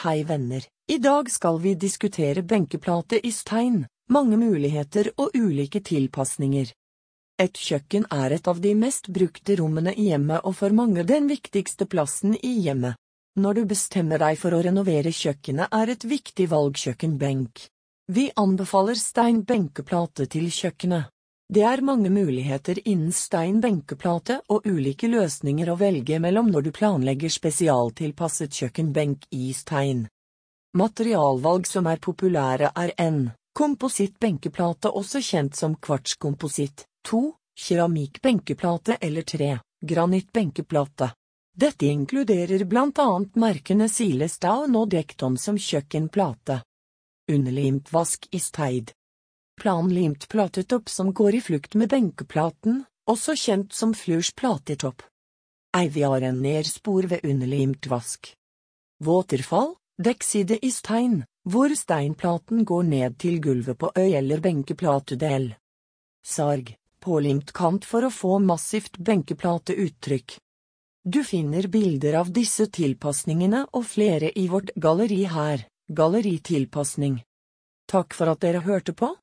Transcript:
Hei venner, i dag skal vi diskutere benkeplate i stein, mange muligheter og ulike tilpasninger. Et kjøkken er et av de mest brukte rommene i hjemmet og for mange den viktigste plassen i hjemmet. Når du bestemmer deg for å renovere kjøkkenet er et viktig valg kjøkkenbenk. Vi anbefaler stein benkeplate til kjøkkenet. Det er mange muligheter innen stein benkeplate og ulike løsninger å velge mellom når du planlegger spesialtilpasset kjøkkenbenk i stein. Materialvalg som er populære er N. Kompositt benkeplate også kjent som kvartskompositt, 2. Keramikk benkeplate eller 3. Granitt benkeplate. Dette inkluderer blant annet merkene Silestad og Dekton som kjøkkenplate. Underlimt vask i steid planlimt platetopp som går i flukt med benkeplaten, også kjent som flurs platetopp. Eivi har en nedspor ved underlimt vask. Våterfall, dekkside i stein, hvor steinplaten går ned til gulvet på øy- eller benkeplatedel. Sarg, pålimt kant for å få massivt benkeplateuttrykk. Du finner bilder av disse tilpasningene og flere i vårt galleri her, Galleritilpasning. Takk for at dere hørte på.